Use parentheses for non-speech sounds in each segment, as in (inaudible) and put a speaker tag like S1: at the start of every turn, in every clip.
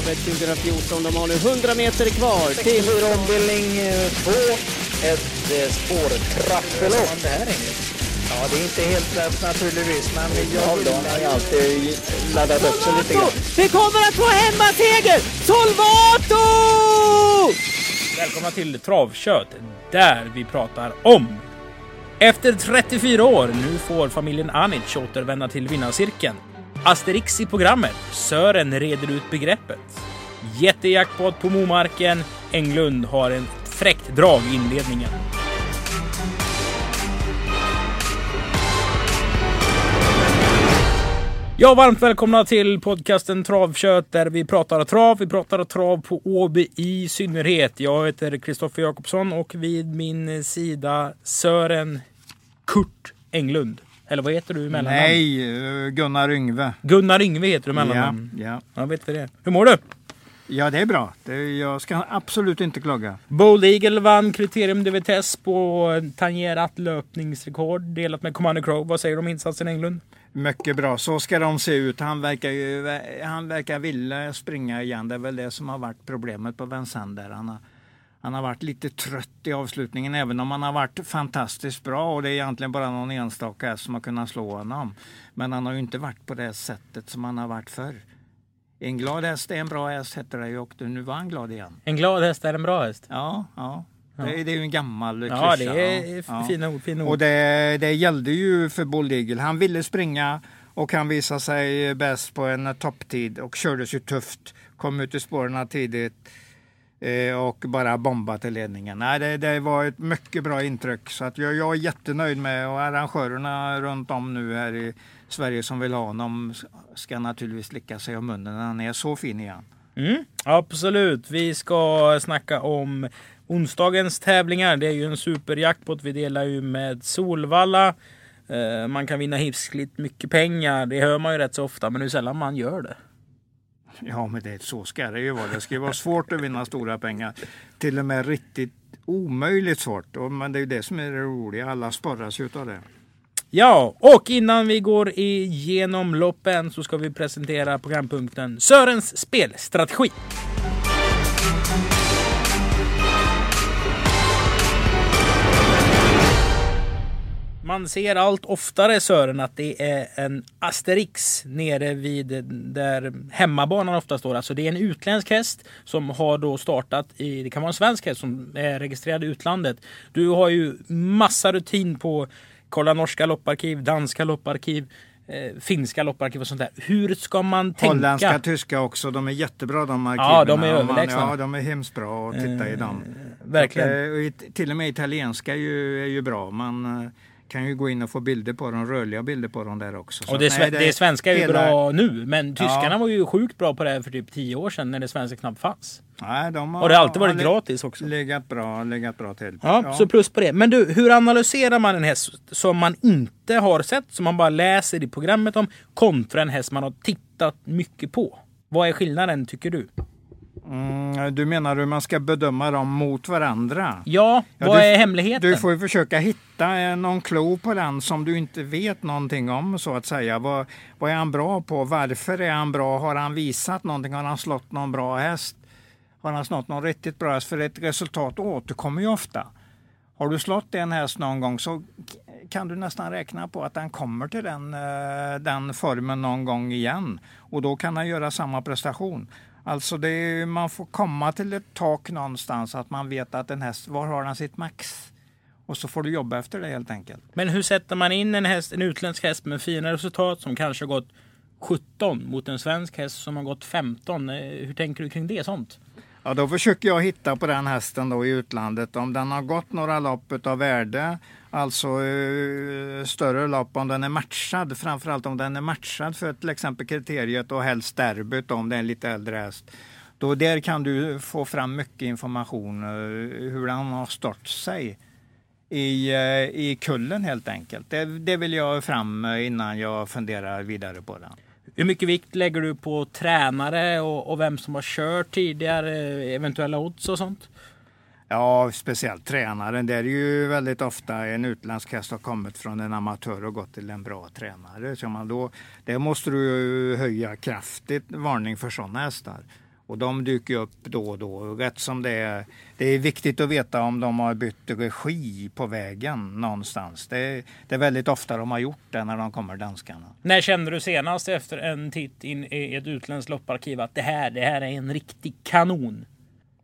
S1: Travet 2014. De har nu 100 meter kvar till...
S2: 64 ombildning 2. Ett eh, spårtrappelopp. Ja, det är inte helt lätt naturligtvis, men jag har ju alltid laddat upp sig lite grann.
S1: Vi kommer att få hemmaseger! Solvato!
S3: Välkomna till Travkött, där vi pratar om. Efter 34 år, nu får familjen Anic återvända till vinnarcirkeln. Asterix i programmet, Sören reder ut begreppet. Jättejackpot på Momarken, Englund har en fräckt drag i inledningen. Ja, varmt välkomna till podcasten Travkött där vi pratar trav. Vi pratar trav på Åby i synnerhet. Jag heter Kristoffer Jakobsson och vid min sida Sören Kurt Englund. Eller vad heter du i mellannamn?
S4: Nej, eh, Gunnar Yngve.
S3: Gunnar Yngve heter du i mellannamn.
S4: ja.
S3: Ja, vet vi det. Hur mår du?
S4: ja, det är bra. Det, jag ska absolut inte klaga.
S3: Bold Eagle vann kriterium de Vitesse på tangerat löpningsrekord delat med Commander Crow. Vad säger du om insatsen Englund?
S4: Mycket bra. Så ska de se ut. Han verkar, ju, han verkar vilja springa igen. Det är väl det som har varit problemet på Vincennes där. Han har, han har varit lite trött i avslutningen även om han har varit fantastiskt bra och det är egentligen bara någon enstaka som har kunnat slå honom. Men han har ju inte varit på det sättet som han har varit förr. En glad häst är en bra häst hette det ju och nu var han glad igen.
S3: En glad häst är en bra häst.
S4: Ja, ja. Det, det är ju en gammal
S3: Ja,
S4: klyscha.
S3: det är
S4: Ja.
S3: fina ord. Fina ord.
S4: Och det, det gällde ju för Bold Eagle. Han ville springa och han visade sig bäst på en topptid och kördes ju tufft. Kom ut i spåren tidigt Eh, och bara bomba till ledningen. Nej, det, det var ett mycket bra intryck så att jag, jag är jättenöjd med och arrangörerna runt om nu här i Sverige som vill ha honom ska naturligtvis slicka sig om munnen när han är så fin igen.
S3: Mm, absolut. Vi ska snacka om onsdagens tävlingar. Det är ju en superjackpot. Vi delar ju med Solvalla. Eh, man kan vinna hiskligt mycket pengar. Det hör man ju rätt så ofta, men hur sällan man gör det.
S4: Ja, men det, så ska det ju vara. Det ska ju vara svårt att vinna stora pengar. Till och med riktigt omöjligt svårt. Men det är ju det som är det roliga. Alla sporras ju utav det.
S3: Ja, och innan vi går igenom loppen så ska vi presentera programpunkten Sörens spelstrategi. Man ser allt oftare Sören att det är en Asterix nere vid där hemmabanan ofta står. Alltså det är en utländsk häst som har då startat i, det kan vara en svensk häst som är registrerad i utlandet. Du har ju massa rutin på kolla norska lopparkiv, danska lopparkiv, eh, finska lopparkiv och sånt där. Hur ska man tänka?
S4: Holländska, tyska också. De är jättebra de arkiven.
S3: Ja, de är överlägsna.
S4: Ja, de är hemskt bra att titta i dem.
S3: verkligen.
S4: Så att, eh, och it- till och med italienska är ju, är ju bra. Man eh, kan ju gå in och få bilder på dem, rörliga bilder på dem där också. Så
S3: Och det,
S4: nej,
S3: det svenska är ju
S4: hela-
S3: bra nu, men tyskarna
S4: Ja.
S3: var ju sjukt bra på det här för typ 10 år sedan när det svenska knappt fanns.
S4: Nej, de har,
S3: Och det har alltid varit
S4: har
S3: gratis också.
S4: Legat bra, legat bra till.
S3: Ja, så plus på det. Men du, hur analyserar man en häst som man inte har sett, som man bara läser i programmet om, kontra en häst man har tittat mycket på? Vad är skillnaden tycker du?
S4: Mm, du menar hur man ska bedöma dem mot varandra?
S3: Ja,
S4: Ja,
S3: vad
S4: du-
S3: är hemligheten?
S4: Du får ju försöka hitta någon klo på den som du inte vet någonting om så att säga. Vad, vad är han bra på? Varför är han bra? Har han visat någonting? Har han slått någon bra häst? Har han slått någon riktigt bra häst? För ett resultat återkommer ju ofta. Har du slått en häst någon gång så kan du nästan räkna på att den kommer till den, eh, den formen någon gång igen. Och då kan han göra samma prestation. Alltså det är, man får komma till ett tak någonstans att man vet att en häst, var har den sitt max? Och så får du jobba efter det helt enkelt.
S3: Men hur sätter man in en häst, en utländsk häst med fina resultat som kanske har gått 17 mot en svensk häst som har gått 15? Eh, hur tänker du kring det sånt?
S4: Ja, då försöker jag hitta på den hästen då i utlandet om den har gått några lopp av värde, alltså eh, större lopp om den är matchad, framförallt om den är matchad för till exempel kriteriet och helst derbyt om det är en lite äldre häst. Då där kan du få fram mycket information eh, hur den har stått sig i, eh, i kullen helt enkelt. Det, det vill jag fram innan jag funderar vidare på den.
S3: Hur mycket vikt lägger du på tränare och, och vem som har kört tidigare, eventuella odds och sånt?
S4: Ja, speciellt tränaren. Det är ju väldigt ofta en utländsk häst har kommit från en amatör och gått till en bra tränare. Så man då, det måste du höja kraftigt varning för sådana hästar. Och de dyker upp då och då. Rätt som det är. Det är viktigt att veta om de har bytt regi på vägen någonstans. Det är, det är väldigt ofta de har gjort det när de kommer danskarna.
S3: När kände du senast efter en titt in i ett utländskt lopparkiv att det här, det här är en riktig kanon?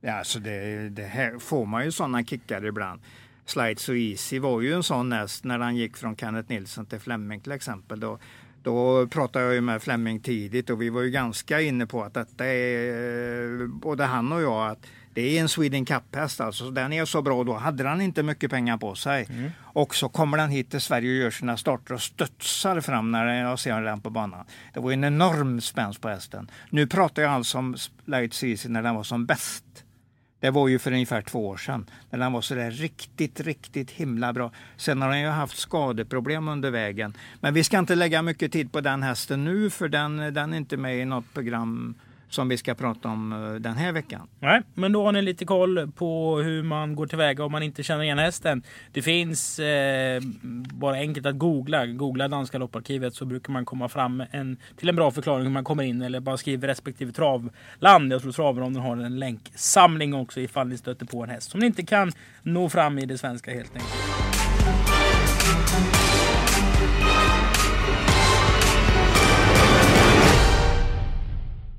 S4: Ja, alltså det, det här får man ju sådana kickar ibland. Slide So Easy var ju en sån näst när han gick från Kenneth Nilsson till Fleming till exempel. Då, då pratade jag ju med Fleming tidigt och vi var ju ganska inne på att detta är, både han och jag, att det är en Sweden Cup-häst alltså. Den är så bra. Då hade han inte mycket pengar på sig. Mm. Och så kommer den hit till Sverige och gör sina starter och studsar fram när jag ser den på banan. Det var en enorm spänst på hästen. Nu pratar jag alltså om Light Season när den var som bäst. Det var ju för ungefär två år sedan. När den var sådär riktigt, riktigt himla bra. Sen har den ju haft skadeproblem under vägen. Men vi ska inte lägga mycket tid på den hästen nu för den, den är inte med i något program som vi ska prata om eh, den här veckan.
S3: Nej, men då har ni lite koll på hur man går tillväga om man inte känner igen hästen. Det finns eh, bara enkelt att googla. Googla Danska lopparkivet så brukar man komma fram en, till en bra förklaring hur man kommer in eller bara skriver respektive travland. Jag tror Travronden har en länksamling också ifall ni stöter på en häst som ni inte kan nå fram i det svenska helt enkelt.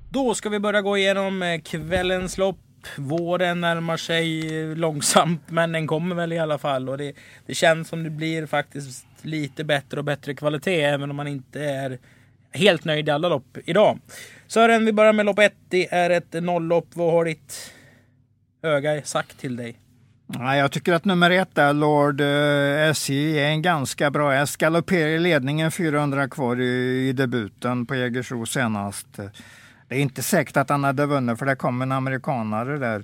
S3: Då ska vi börja gå igenom eh, kvällens lopp. Våren närmar sig eh, långsamt men den kommer väl i alla fall. Och det, det känns som det blir faktiskt lite bättre och bättre kvalitet även om man inte är helt nöjd i alla lopp idag. Sören, vi börjar med lopp 1. Det är ett nolllopp. Vad har ditt öga sagt till dig?
S4: Jag tycker att nummer ett där, Lord eh, SJ, är en ganska bra häst. Galopperar i ledningen 400 kvar i, i debuten på Jägersro senast. Det är inte säkert att han hade vunnit för det kom en amerikanare där.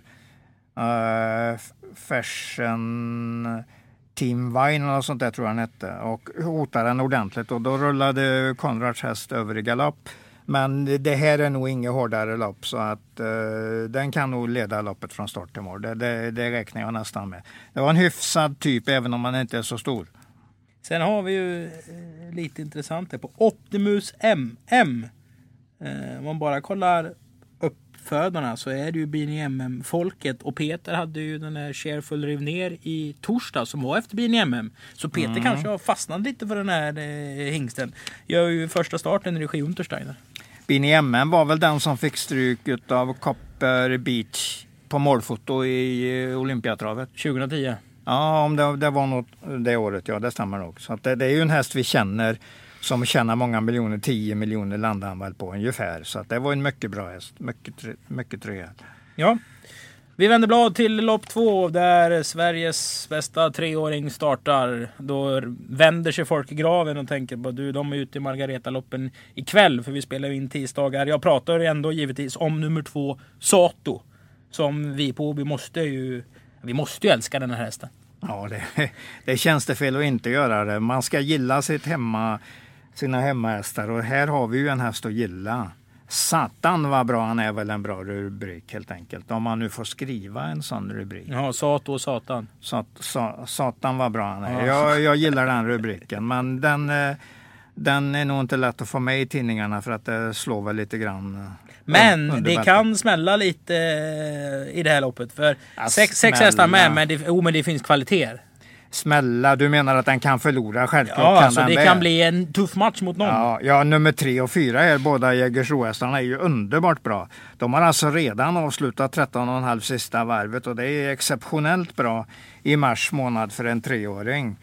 S4: Uh, Fashion Team Vine eller sånt där tror jag han hette och hotade den ordentligt och då rullade Konrads häst över i galopp. Men det här är nog inget hårdare lopp så att uh, den kan nog leda loppet från start till mål. Det, det, det räknar jag nästan med. Det var en hyfsad typ även om han inte är så stor.
S3: Sen har vi ju eh, lite intressant här på Optimus MM om man bara kollar uppfödarna så är det ju BNMM folket och Peter hade ju den här Shareful rev ner i torsdag som var efter BNMM. Så Peter mm. kanske har fastnat lite för den här eh, hingsten. Gör ju första starten i regi Untersteiner.
S4: BNMM var väl den som fick stryk av Copper Beach på målfoto i eh, Olympiatravet.
S3: 2010.
S4: Ja, om det, det var något det året, ja det stämmer nog. Så det, det, är ju en häst vi känner som tjänar många miljoner, 10 miljoner landade han väl på ungefär. Så att det var en mycket bra häst, mycket, mycket rejäl.
S3: Ja. Vi vänder blad till lopp två där Sveriges bästa treåring startar. Då vänder sig folk i graven och tänker på du, de är ute i Margaretaloppen ikväll för vi spelar in tisdagar. Jag pratar ändå givetvis om nummer två, Sato. Som vi på Åby måste ju, vi måste ju älska den här hästen.
S4: Ja, det, det känns det fel att inte göra det. Man ska gilla sitt hemma, sina hemmahästar och här har vi ju en häst att gilla. Satan vad bra han är väl en bra rubrik helt enkelt. Om man nu får skriva en sån rubrik.
S3: Ja, Sato och Satan.
S4: Sat, sa, satan vad bra han är. Ja. Jag, jag gillar den rubriken men den, eh, den är nog inte lätt att få med i tidningarna för att det slår väl lite grann. Eh,
S3: men det kan smälla lite eh, i det här loppet. För ja, sex, sex hästar med men det, oh, men det finns kvaliteter
S4: smälla. Du menar att den kan förlora? Självklart
S3: ja,
S4: kan
S3: alltså
S4: den
S3: det, det kan bli en tuff match mot någon.
S4: Ja, ja nummer tre och fyra här, båda Jägersro-hästarna är ju underbart bra. De har alltså redan avslutat 13,5 sista varvet och det är exceptionellt bra i mars månad för en treåring.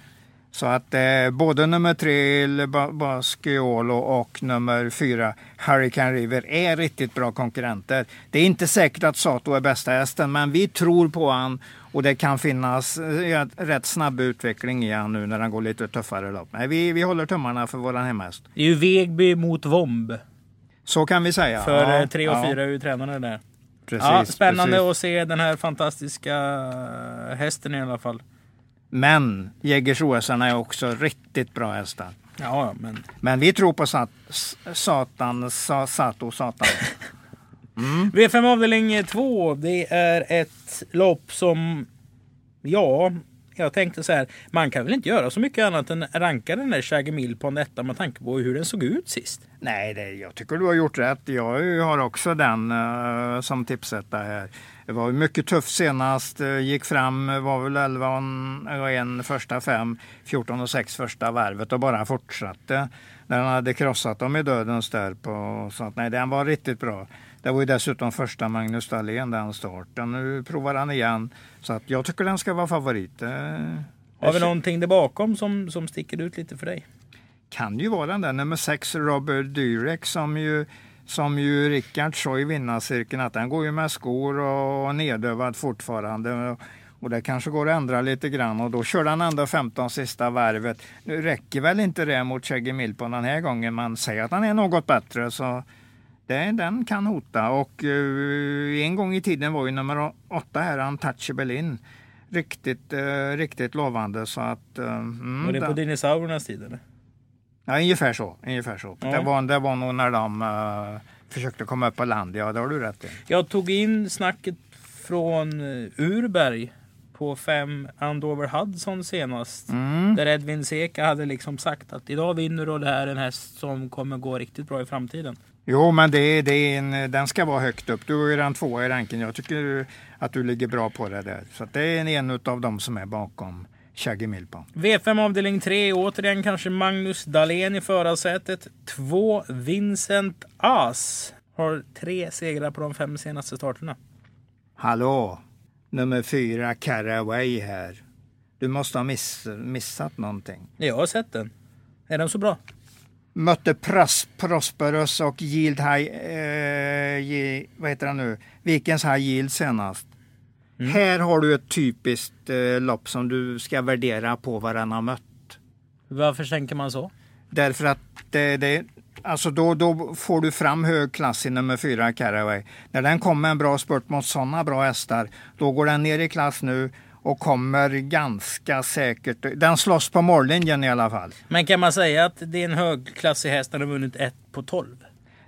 S4: Så att eh, både nummer tre Basquiolo och nummer fyra Hurricane River är riktigt bra konkurrenter. Det är inte säkert att Sato är bästa hästen men vi tror på han och det kan finnas eh, rätt snabb utveckling i han nu när han går lite tuffare lopp. Nej, vi, vi håller tummarna för våran hemhäst.
S3: Det är ju Vegby mot Vomb.
S4: Så kan vi säga.
S3: För ja, 3 och 4 ja. är ju tränarna där. Precis, ja, spännande precis. att se den här fantastiska hästen i alla fall.
S4: Men Jägersrohästarna är också riktigt bra hästar.
S3: Ja, men...
S4: men vi tror på sat, Satan, sa, Sato Satan.
S3: Mm. V5 avdelning 2. Det är ett lopp som, ja, Jag tänkte så här, man kan väl inte göra så mycket annat än ranka den där Shaggy Mill på en etta med tanke på hur den såg ut sist.
S4: Nej, det, jag tycker du har gjort rätt. Jag har också den uh, som tipsetta här. Det var mycket tufft senast, uh, gick fram, var väl 11 och 1 första fem, 14 och 6 första varvet och bara fortsatte. När han hade krossat dem i dödens där. På, så att, nej, den var riktigt bra. Det var ju dessutom första Magnus Dahlén den starten. Nu provar han igen. Så att jag tycker den ska vara favorit.
S3: Har vi någonting där bakom som, som sticker ut lite för dig?
S4: Kan ju vara den där nummer sex Robert Dyrek som ju som ju Rickard sa i vinnarcirkeln att den går ju med skor och nedövad fortfarande. Och det kanske går att ändra lite grann och då kör han ändå 15 sista varvet. Nu räcker väl inte det mot Shaggy på den här gången. Man säger att han är något bättre så det, den kan hota. Och uh, en gång i tiden var ju nummer åtta här, Untouchable In, riktigt, uh, riktigt lovande. Så att, uh,
S3: mm, var det på dinosauriernas tid eller?
S4: Ja, ungefär så. Ungefär så. Ja. Det, var, det var nog när de uh, försökte komma upp på land. Ja, det har du rätt i.
S3: Jag tog in snacket från Urberg på fem Andover Hudson senast. Mm. Där Edvin Seka hade liksom sagt att idag vinner du och det här är en häst som kommer gå riktigt bra i framtiden.
S4: Jo, men det, det är en, den ska vara högt upp. Du är redan tvåa i ranken. Jag tycker att du ligger bra på det där. Så det är en av dem som är bakom Shaggy Milpan.
S3: V5 avdelning 3. Återigen kanske Magnus Dahlén i förarsätet. Två Vincent As har tre segrar på de fem senaste starterna.
S4: Hallå! Nummer fyra Caraway här. Du måste ha miss, missat någonting.
S3: Jag har sett den. Är den så bra?
S4: mötte Pros Prosperous och Yield High, eh, vad heter han nu, Vikens High Yield senast. Mm. Här har du ett typiskt eh, lopp som du ska värdera på vad den har mött.
S3: Varför tänker man så?
S4: Därför att det, det, alltså då, då får du fram hög klass i nummer fyra Caraway. När den kommer en bra spurt mot sådana bra hästar, då går den ner i klass nu och kommer ganska säkert... Den slåss på mållinjen i alla fall.
S3: Men kan man säga att det är en högklassig häst den har vunnit 1 på 12?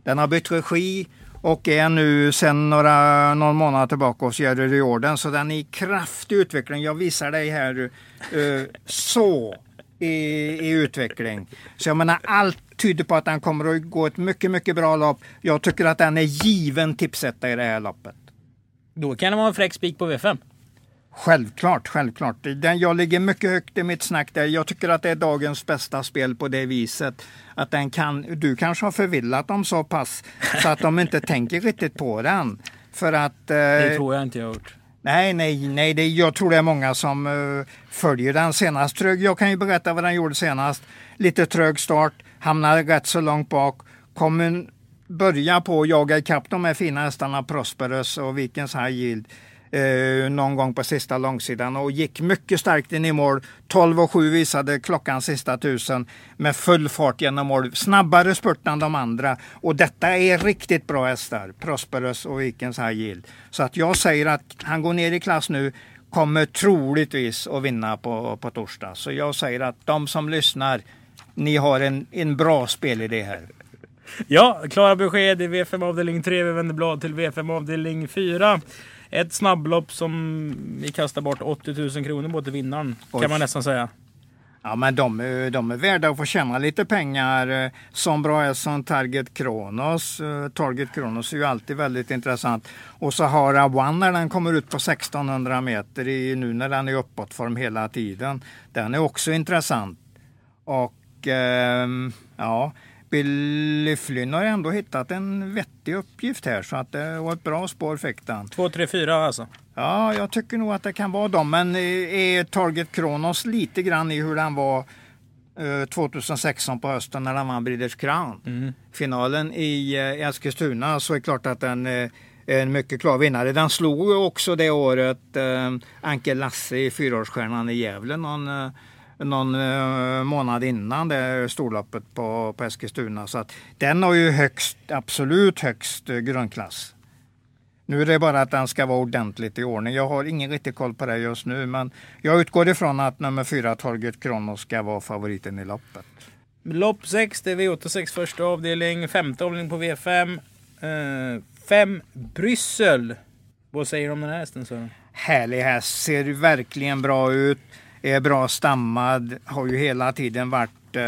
S4: Den har bytt regi och är nu sedan några, någon månad tillbaka hos Jerry Riordan. Så den är i kraftig utveckling. Jag visar dig här uh, så i, i, utveckling. Så jag menar allt tyder på att den kommer att gå ett mycket, mycket bra lopp. Jag tycker att den är given tipsetta i det här loppet.
S3: Då kan det vara en fräck spik på V5.
S4: Självklart, självklart. Den, jag ligger mycket högt i mitt snack där. Jag tycker att det är dagens bästa spel på det viset. Att den kan, du kanske har förvillat dem så pass så att de inte tänker riktigt på den. För att... Eh,
S3: det tror jag inte jag har gjort.
S4: Nej, nej, nej. Det, jag tror det är många som uh, följer den senast. Trög, jag kan ju berätta vad den gjorde senast. Lite trög start, hamnade rätt så långt bak. Kom en, börja på att jaga ikapp de här fina hästarna Prosperous och Vikens High Yield eh, någon gång på sista långsidan och gick mycket starkt in i mål. 12 och 7 visade klockan sista tusen med full fart genom mål. Snabbare spurt än de andra och detta är riktigt bra hästar. Prosperous och Vikens High Yield. Så att jag säger att han går ner i klass nu kommer troligtvis att vinna på, på torsdag. Så jag säger att de som lyssnar, ni har en, en bra spelidé här.
S3: Ja, klara besked i V5 avdelning 3. Vi vänder blad till V5 avdelning 4. Ett snabblopp som vi kastar bort 80 000 kronor på till vinnaren. Oj. Kan man nästan säga.
S4: Ja men de, de är värda att få tjäna lite pengar. Som bra är som Target Kronos. Target Kronos är ju alltid väldigt intressant. Och Sahara One när den kommer ut på 1600 meter i, nu när den är uppåtform hela tiden. Den är också intressant. Och eh, ja, Billy Flynn har ändå hittat en vettig uppgift här så att det var ett bra spår fick den.
S3: 2, 3, 4 alltså?
S4: Ja, jag tycker nog att det kan vara dem. Men är Target Kronos lite grann i hur den var 2016 på hösten när den vann Breeders Crown. Mm. Finalen i eh, Eskilstuna så är det klart att den är en mycket klar vinnare. Den slog också det året eh, Anke Lasse i fyraårsstjärnan i Gävle någon eh, någon eh, månad innan det storloppet på, på Eskilstuna. Så att den har ju högst, absolut högst eh, grundklass. Nu är det bara att den ska vara ordentligt i ordning. Jag har ingen riktig koll på det just nu, men jag utgår ifrån att nummer fyra, Torget Kronos, ska vara favoriten i loppet.
S3: Lopp 6, det är V86 första avdelning, femte avdelning på V5. Eh, fem Bryssel. Vad säger du om den här hästen? Så?
S4: Härlig häst, ser verkligen bra ut är bra stammad, har ju hela tiden varit eh,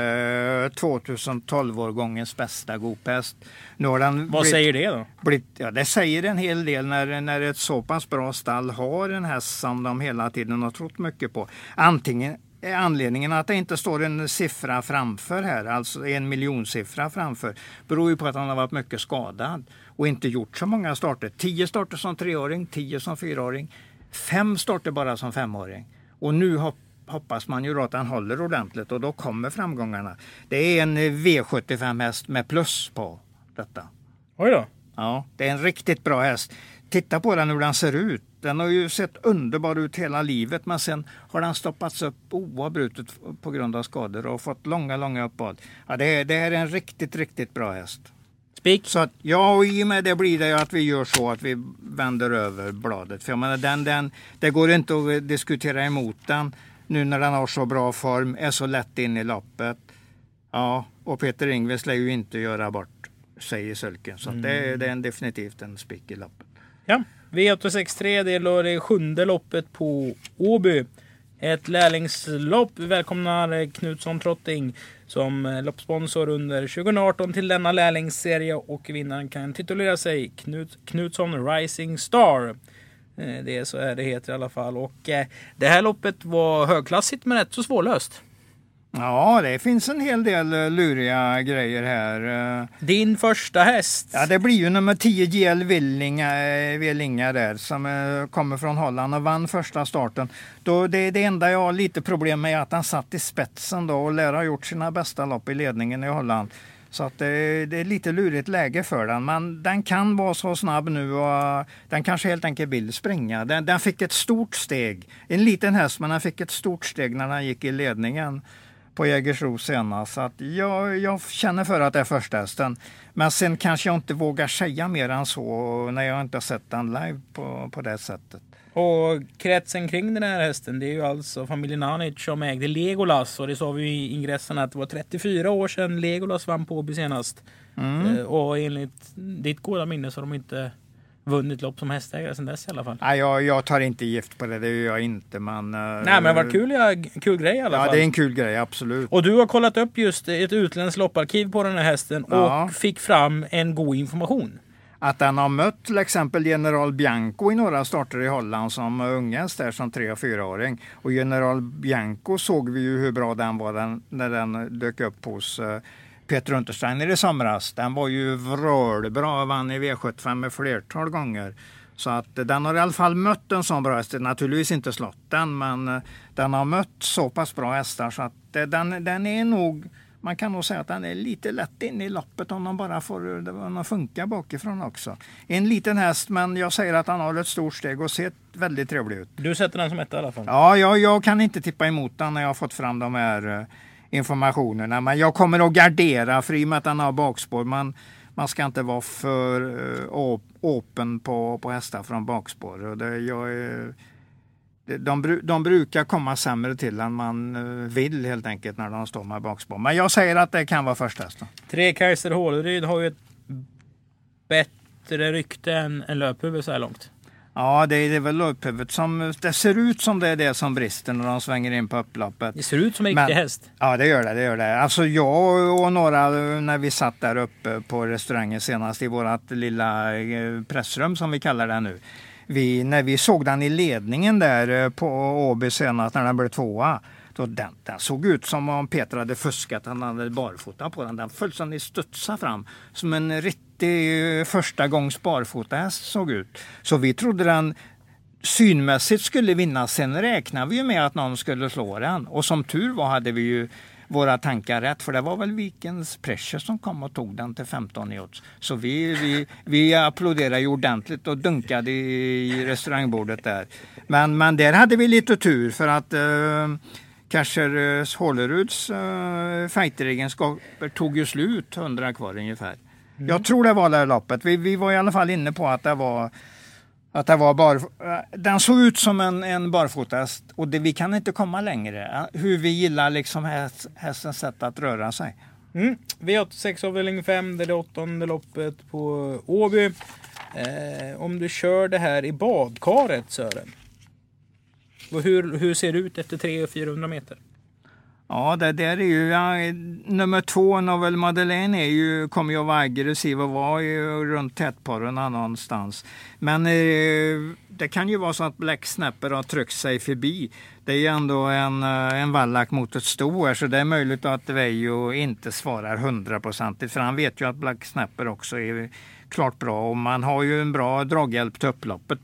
S4: 2012-årgångens bästa gopest. Nu har den
S3: Vad
S4: blivit-
S3: säger det då?
S4: blivit, ja, det säger en hel del när, när ett så pass bra stall har en häst som de hela tiden har trott mycket på. Antingen är anledningen att det inte står en siffra framför här, alltså en miljonsiffra framför, beror ju på att han har varit mycket skadad och inte gjort så många starter. Tio starter som treåring, tio som fyraåring, fem starter bara som femåring. Och nu hop- hoppas man ju då att han håller ordentligt och då kommer framgångarna. Det är en V75 häst med plus på detta.
S3: Oj då.
S4: Ja, det är en riktigt bra häst. Titta på den hur den ser ut. Den har ju sett underbar ut hela livet men sen har den stoppats upp oavbrutet på grund av skador och fått långa, långa uppehåll. Ja, det, är, det är en riktigt, riktigt bra häst.
S3: Spik.
S4: Så att, ja, och i och med det blir det ju att vi gör så att vi vänder över bladet. För jag menar, den, den, det går inte att diskutera emot den nu när den har så bra form, är så lätt in i loppet. Ja, och Peter Ingves lär ju inte göra bort sig i sulken. Så mm. det, det är en, definitivt en spik i loppet.
S3: Ja, V863 det är det sjunde loppet på Åby. Ett lärlingslopp. Vi välkomnar Knutsson Trotting som loppsponsor under 2018 till denna lärlingsserie och vinnaren kan titulera sig Knut, Knutsson Rising Star. Eh, Det är så är det heter i alla fall. Och eh, det här loppet var högklassigt men rätt så svårlöst.
S4: Ja, det finns en hel del eh, luriga grejer här.
S3: Din första häst.
S4: Ja, det blir ju nummer 10 GL Willinga, där som kommer från Holland och vann första starten. Då det, det enda jag har lite problem med är att han satt i spetsen då och lär ha gjort sina bästa lopp i ledningen i Holland. Så att det, det är lite lurigt läge för den. Men den kan vara så snabb nu och eh, den kanske helt enkelt vill springa. Den, den fick ett stort steg. En liten häst men den fick ett stort steg när den gick i ledningen på Jägersro senast. Så att jag, jag känner för att det är första hästen. Men sen kanske jag inte vågar säga mer än så när jag inte har sett den live på, på det sättet.
S3: Och kretsen kring den här hästen det är ju alltså familjen Anic som ägde Legolas och det sa vi i ingressen att det var 34 år sedan Legolas vann på Åby senast.
S4: Mm.
S3: Eh, Och enligt ditt goda minne så har de inte vunnit lopp som hästägare sedan dess i alla fall.
S4: Nej, jag, jag tar inte gift på det, det gör jag inte. Men, eh,
S3: Nej men det var kul, ja, kul grej i alla
S4: Ja,
S3: fall.
S4: det är en kul grej, absolut.
S3: Och du har kollat upp just ett utländskt lopparkiv på den här hästen och
S4: Ja.
S3: fick fram en god information.
S4: Att den har mött till exempel General Bianco i några starter i Holland som unghäst där som tre och fyraåring. Och General Bianco såg vi ju hur bra den var den, när den dök upp hos eh, Peter Untersteiner i somras. Den var ju vrålbra, vann i V75 med flertal gånger. Så att eh, den har i alla fall mött en sån bra häst. Naturligtvis inte slått den, men eh, den har mött så pass bra hästar så att eh, den, den är nog man kan nog säga att den är lite lätt in i loppet om de bara får om de funkar bakifrån också. En liten häst, men jag säger att han har ett stort steg och ser väldigt trevlig ut.
S3: Du sätter den som etta i alla fall.
S4: Ja, jag, jag kan inte tippa emot den när jag har fått fram de här eh, informationerna. Men jag kommer att gardera för i och med att den har bakspår. Man, man ska inte vara för uh, open på, på hästar från bakspår. Och det, jag, de, de brukar komma sämre till än man eh, vill helt enkelt när de står med bakspår. Men jag säger att det kan vara första hästen.
S3: Tre Kaiser Håleryd har ju ett bättre rykte än, än löphuvud så här långt.
S4: Ja, det är, väl löphuvudet som... Det ser ut som det är det som brister när de svänger in på upploppet.
S3: Det ser ut som en riktig häst.
S4: Ja, det gör det. det, gör det. Alltså jag och några, när vi satt där uppe på restaurangen senast i vårt lilla eh, pressrum som vi kallar det nu. Vi, när vi såg den i ledningen där eh, på Åby senast när den blev tvåa. Då den, den såg ut som om Peter hade fuskat, han hade barfota på den. Den fullständigt studsade fram som en riktig eh, första gångs barfotahäst såg ut. Så vi trodde den synmässigt skulle vinna. Sen räknade vi ju med att någon skulle slå den. Och som tur var hade vi ju våra tankar rätt. För det var väl Vikens Precious som kom och tog den till 15 i odds. Så vi, vi, vi applåderade ju ordentligt och dunkade i restaurangbordet där. Men, men där hade vi lite tur för att eh, Kasher Håleruds eh, fighteregenskaper tog ju slut 100 kvar ungefär. Mm. Jag tror det var det loppet. Vi, vi var i alla fall inne på att det var att det var bar, eh, den såg ut som en, en barfotahäst och det, vi kan inte komma längre. Eh, hur vi gillar liksom häst, hästens sätt att röra sig.
S3: Mm. V86 avdelning 5, det är det åttonde loppet på Åby. Eh, om du kör det här i badkaret Sören. Och hur, hur ser det ut efter 300-400 meter?
S4: Ja, det där är ju... Ja, nummer två, Novel Madeleine, är ju, kommer ju att vara aggressiv och vara ju runt tätporrarna någonstans. Men eh, det kan ju vara så att Black Snapper har tryckt sig förbi. Det är ju ändå en, eh, en vallack mot ett sto här, så det är möjligt att Veijo inte svarar hundraprocentigt. För han vet ju att Black Snapper också är klart bra och man har ju en bra draghjälp till upploppet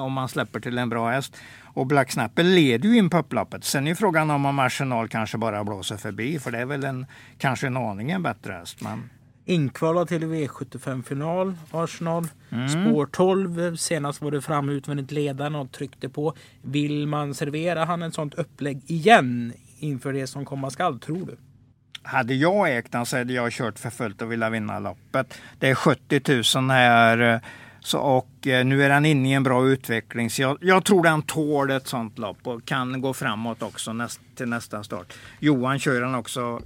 S4: om man släpper till en bra häst. Och Black Snapper leder ju in på upploppet. Sen är frågan om, om Arsenal kanske bara blåser förbi, för det är väl en, kanske en aningen bättre häst. Men...
S3: Inkvalad till V75-final, Arsenal. Mm. Spår 12, senast var det fram utvändigt ledaren och tryckte på. Vill man servera han ett sånt upplägg igen inför det som komma skall, tror du?
S4: Hade jag ägt den så hade jag kört för fullt och velat vinna loppet. Det är 70 000 här så, och eh, nu är den inne i en bra utveckling. Så jag, jag, tror den tål ett sånt lopp och kan gå framåt också näst, till nästa start. Johan kör den också.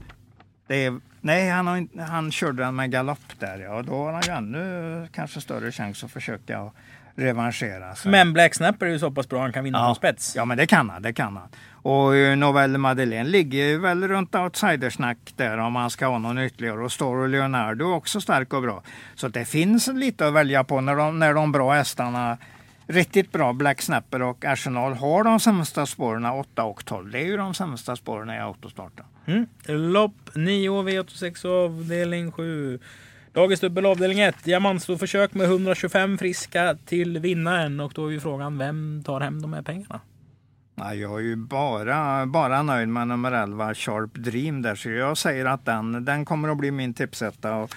S4: Det är, nej, han, har, han körde den med galopp där. Ja, då har han ju ännu kanske större chans att försöka revanschera. Så.
S3: Men Black Snapper är ju så pass bra han kan vinna
S4: ja.
S3: på spets.
S4: Ja, men det kan han. Det kan han. Och eh, Novelle Madeleine ligger väl runt outsidersnack där om man ska ha någon ytterligare. Och Storo Leonardo är också stark och bra. Så det finns lite att välja på när de, när de bra hästarna Riktigt bra Black Snapper och Arsenal har de sämsta spåren 8 och 12. Det är ju de sämsta spåren i autostarten.
S3: Mm. Lopp 9 V86 avdelning 7. Dagens dubbel avdelning 1. Diamantstorförsök med 125 friska till vinnaren. Och då är ju frågan, vem tar hem de här pengarna?
S4: Ja, jag är ju bara, bara nöjd med nummer 11, Sharp Dream där. Så jag säger att den, den kommer att bli min tipsetta. Och,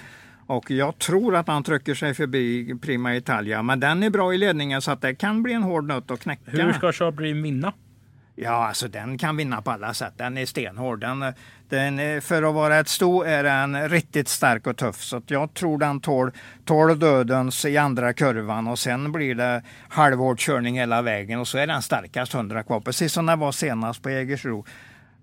S4: och jag tror att han trycker sig förbi Prima Italia. Men den är bra i ledningen så att det kan bli en hård nöt att knäcka.
S3: Hur ska Sharp Dream vinna?
S4: Ja, alltså den kan vinna på alla sätt. Den är stenhård. Den, den, för att vara ett sto är den riktigt stark och tuff. Så jag tror den tål, tål dödens i andra kurvan och sen blir det halvhård körning hela vägen och så är den starkast 100 kvar. Precis som den var senast på Jägersro.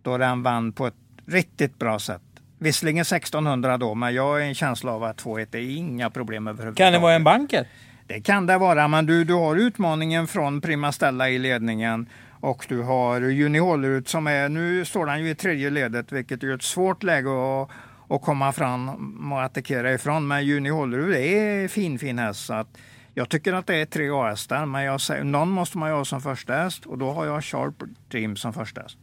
S4: Då den vann på ett riktigt bra sätt. Visserligen 1600 då, men jag har en känsla av att 2-1 är inga problem överhuvudtaget.
S3: Kan det vara en banker?
S4: Det kan det vara, men du, du har utmaningen från Prima Stella i ledningen. Och du har Juni Hållerud som är, nu står han ju i tredje ledet vilket är ett svårt läge att, att komma fram och attackera ifrån. Men Juni Hållerud är fin fin häst. Så att jag tycker att det är tre A-hästar, men jag säger, någon måste man ju ha som första häst och då har jag Sharp Dream som första häst.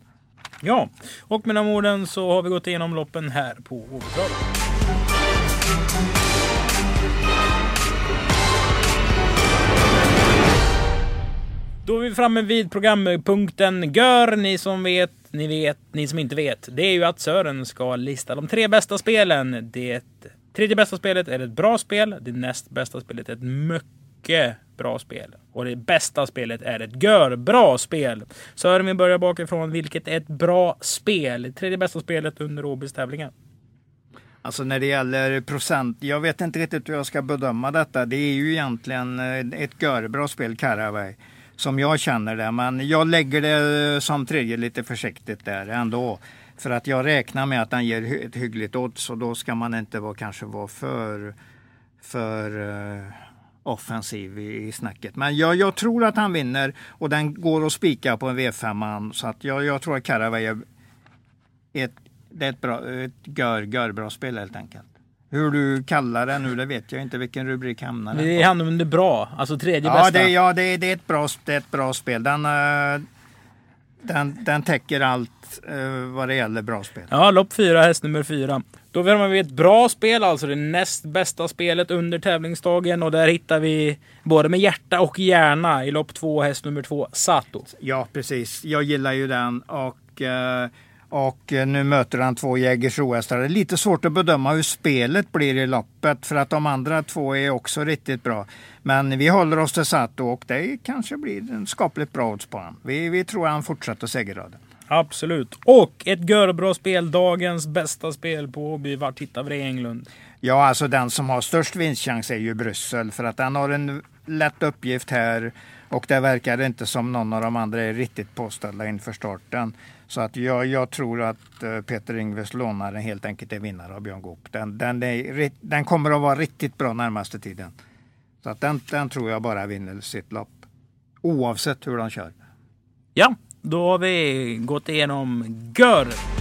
S3: Ja, och med de orden så har vi gått igenom loppen här på Åbytravet. Då är vi framme vid programpunkten Gör. Ni som vet, ni vet, ni som inte vet. Det är ju att Sören ska lista de tre bästa spelen. Det tredje bästa spelet är ett bra spel. Det näst bästa spelet är ett mycket bra spel. Och det bästa spelet är ett gör-bra spel. Sören, vi börjar bakifrån. Vilket är ett bra spel? Tredje bästa spelet under Åbys tävlingar.
S4: Alltså när det gäller procent, jag vet inte riktigt hur jag ska bedöma detta. Det är ju egentligen eh, ett görbra spel, Caraway som jag känner det. Men jag lägger det eh, som tredje lite försiktigt där ändå. För att jag räknar med att den ger ett hyggligt odds och då ska man inte vara, kanske vara för, för uh, offensiv i, i snacket. Men jag, jag, tror att han vinner och den går att spika på en V5. Så att jag, jag tror att Caraway är ett, det är ett, bra, ett gör, gör bra spel helt enkelt. Hur du kallar den nu, det vet jag inte. Vilken rubrik hamnar den
S3: Det hamnar under bra, alltså tredje
S4: ja,
S3: bästa.
S4: Det, ja, det, det, är ett bra, det är ett bra spel. Den, uh, den, den täcker allt uh, vad det gäller bra spel.
S3: Ja, lopp fyra, häst nummer fyra. Då har vi ett bra spel, alltså det näst bästa spelet under tävlingsdagen. Och där hittar vi både med hjärta och hjärna i lopp två, häst nummer två, Sato.
S4: Ja, precis. Jag gillar ju den och uh, och eh, nu möter han två Jägersro-hästar. Det är lite svårt att bedöma hur spelet blir i loppet för att de andra två är också riktigt bra. Men vi håller oss till Sato och det kanske blir en skapligt bra odds på honom. Vi, vi tror han fortsätter segerraden.
S3: Absolut. Och ett görbra spel, dagens bästa spel på Åby. Vart hittar vi det Englund?
S4: Ja, alltså den som har störst vinstchans är ju Bryssel för att den har en lätt uppgift här och det verkar inte som någon av de andra är riktigt påställda inför starten. Så att jag, jag tror att eh, Peter Ingves lånare helt enkelt är vinnare av Björn Goop. Den, den, är, den kommer att vara riktigt bra närmaste tiden. Så att den, den tror jag bara vinner sitt lopp. Oavsett hur de kör.
S3: Ja, då har vi gått igenom Gör.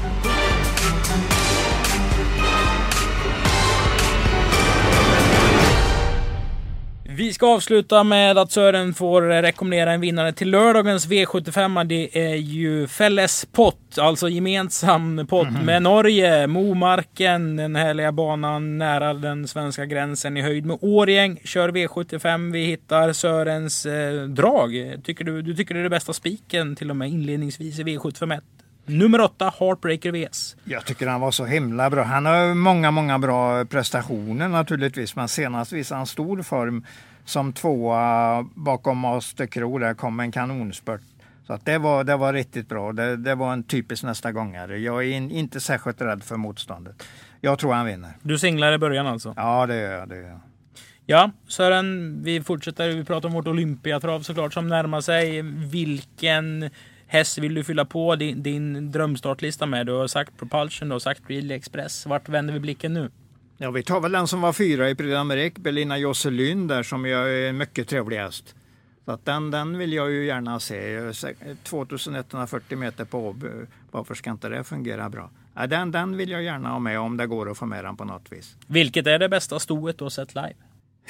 S3: Vi ska avsluta med att Sören får rekommendera en vinnare till lördagens V75. Det är ju Fälles pott, alltså gemensam pott mm -hmm. med Norge. Momarken, den härliga banan nära den svenska gränsen i höjd med Årjäng. Kör V75. Vi hittar Sörens eh, drag. Tycker du, du tycker det är det bästa spiken till och med inledningsvis i V751? Nummer åtta, Heartbreaker VS.
S4: Jag tycker han var så himla bra. Han har många, många bra prestationer naturligtvis. Men senast visade han stor form som tvåa bakom Master Kro. Där kom en kanonspurt. Så att det, var, det var riktigt bra. Det, det var en typisk nästa gångare. Jag är in, inte särskilt rädd för motståndet. Jag tror han vinner.
S3: Du singlar i början alltså?
S4: Ja, det gör jag. Det gör jag.
S3: Ja, Sören, vi fortsätter. Vi pratar om vårt Olympiatrav såklart som närmar sig. Vilken häst vill du fylla på din, din drömstartlista med? Du har sagt Propulsion, du har sagt Relay Express. Vart vänder vi blicken nu?
S4: Ja, vi tar väl den som var fyra i Prix d'Amérique, Belina Josselyn där som jag är mycket trevlig häst. Så att den, den vill jag ju gärna se. 2140 meter på varför ska inte det fungera bra? Ja, den, den vill jag gärna ha med om det går att få med den på något vis.
S3: Vilket är det bästa stoet du har sett live?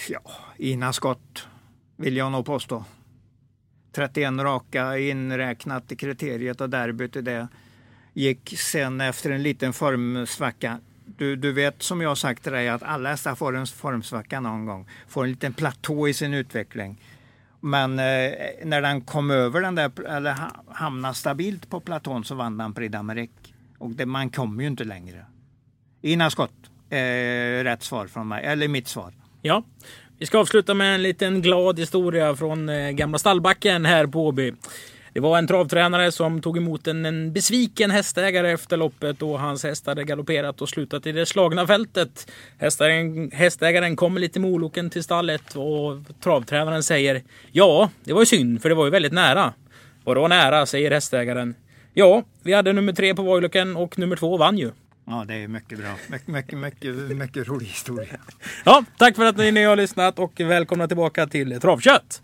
S4: Ja, Ina Skott vill jag nog påstå. 31 raka inräknat i kriteriet och derbyt i det. Gick sen efter en liten formsvacka. Du, du vet som jag har sagt till dig att alla hästar får en formsvacka någon gång. Får en liten platå i sin utveckling. Men eh, när den kom över den där, eller hamnade stabilt på platån så vann den Prix d'Amérique. Och det, man kommer ju inte längre. Ina skott. Eh, rätt svar från mig, eller mitt svar.
S3: Ja, vi ska avsluta med en liten glad historia från eh, gamla stallbacken här på Åby. Det var en travtränare som tog emot en, en besviken hästägare efter loppet och hans häst hade galopperat och slutat i det slagna fältet. Hästägaren, hästägaren kommer lite moloken till stallet och travtränaren säger Ja, det var ju synd för det var ju väldigt nära. Vadå nära, säger hästägaren. Ja, vi hade nummer tre på Voiloken och nummer två vann ju.
S4: Ja, det är mycket bra. Mycket, mycket, mycket, mycket rolig historia. (laughs)
S3: Ja, tack för att ni har lyssnat och välkomna tillbaka till Travkött!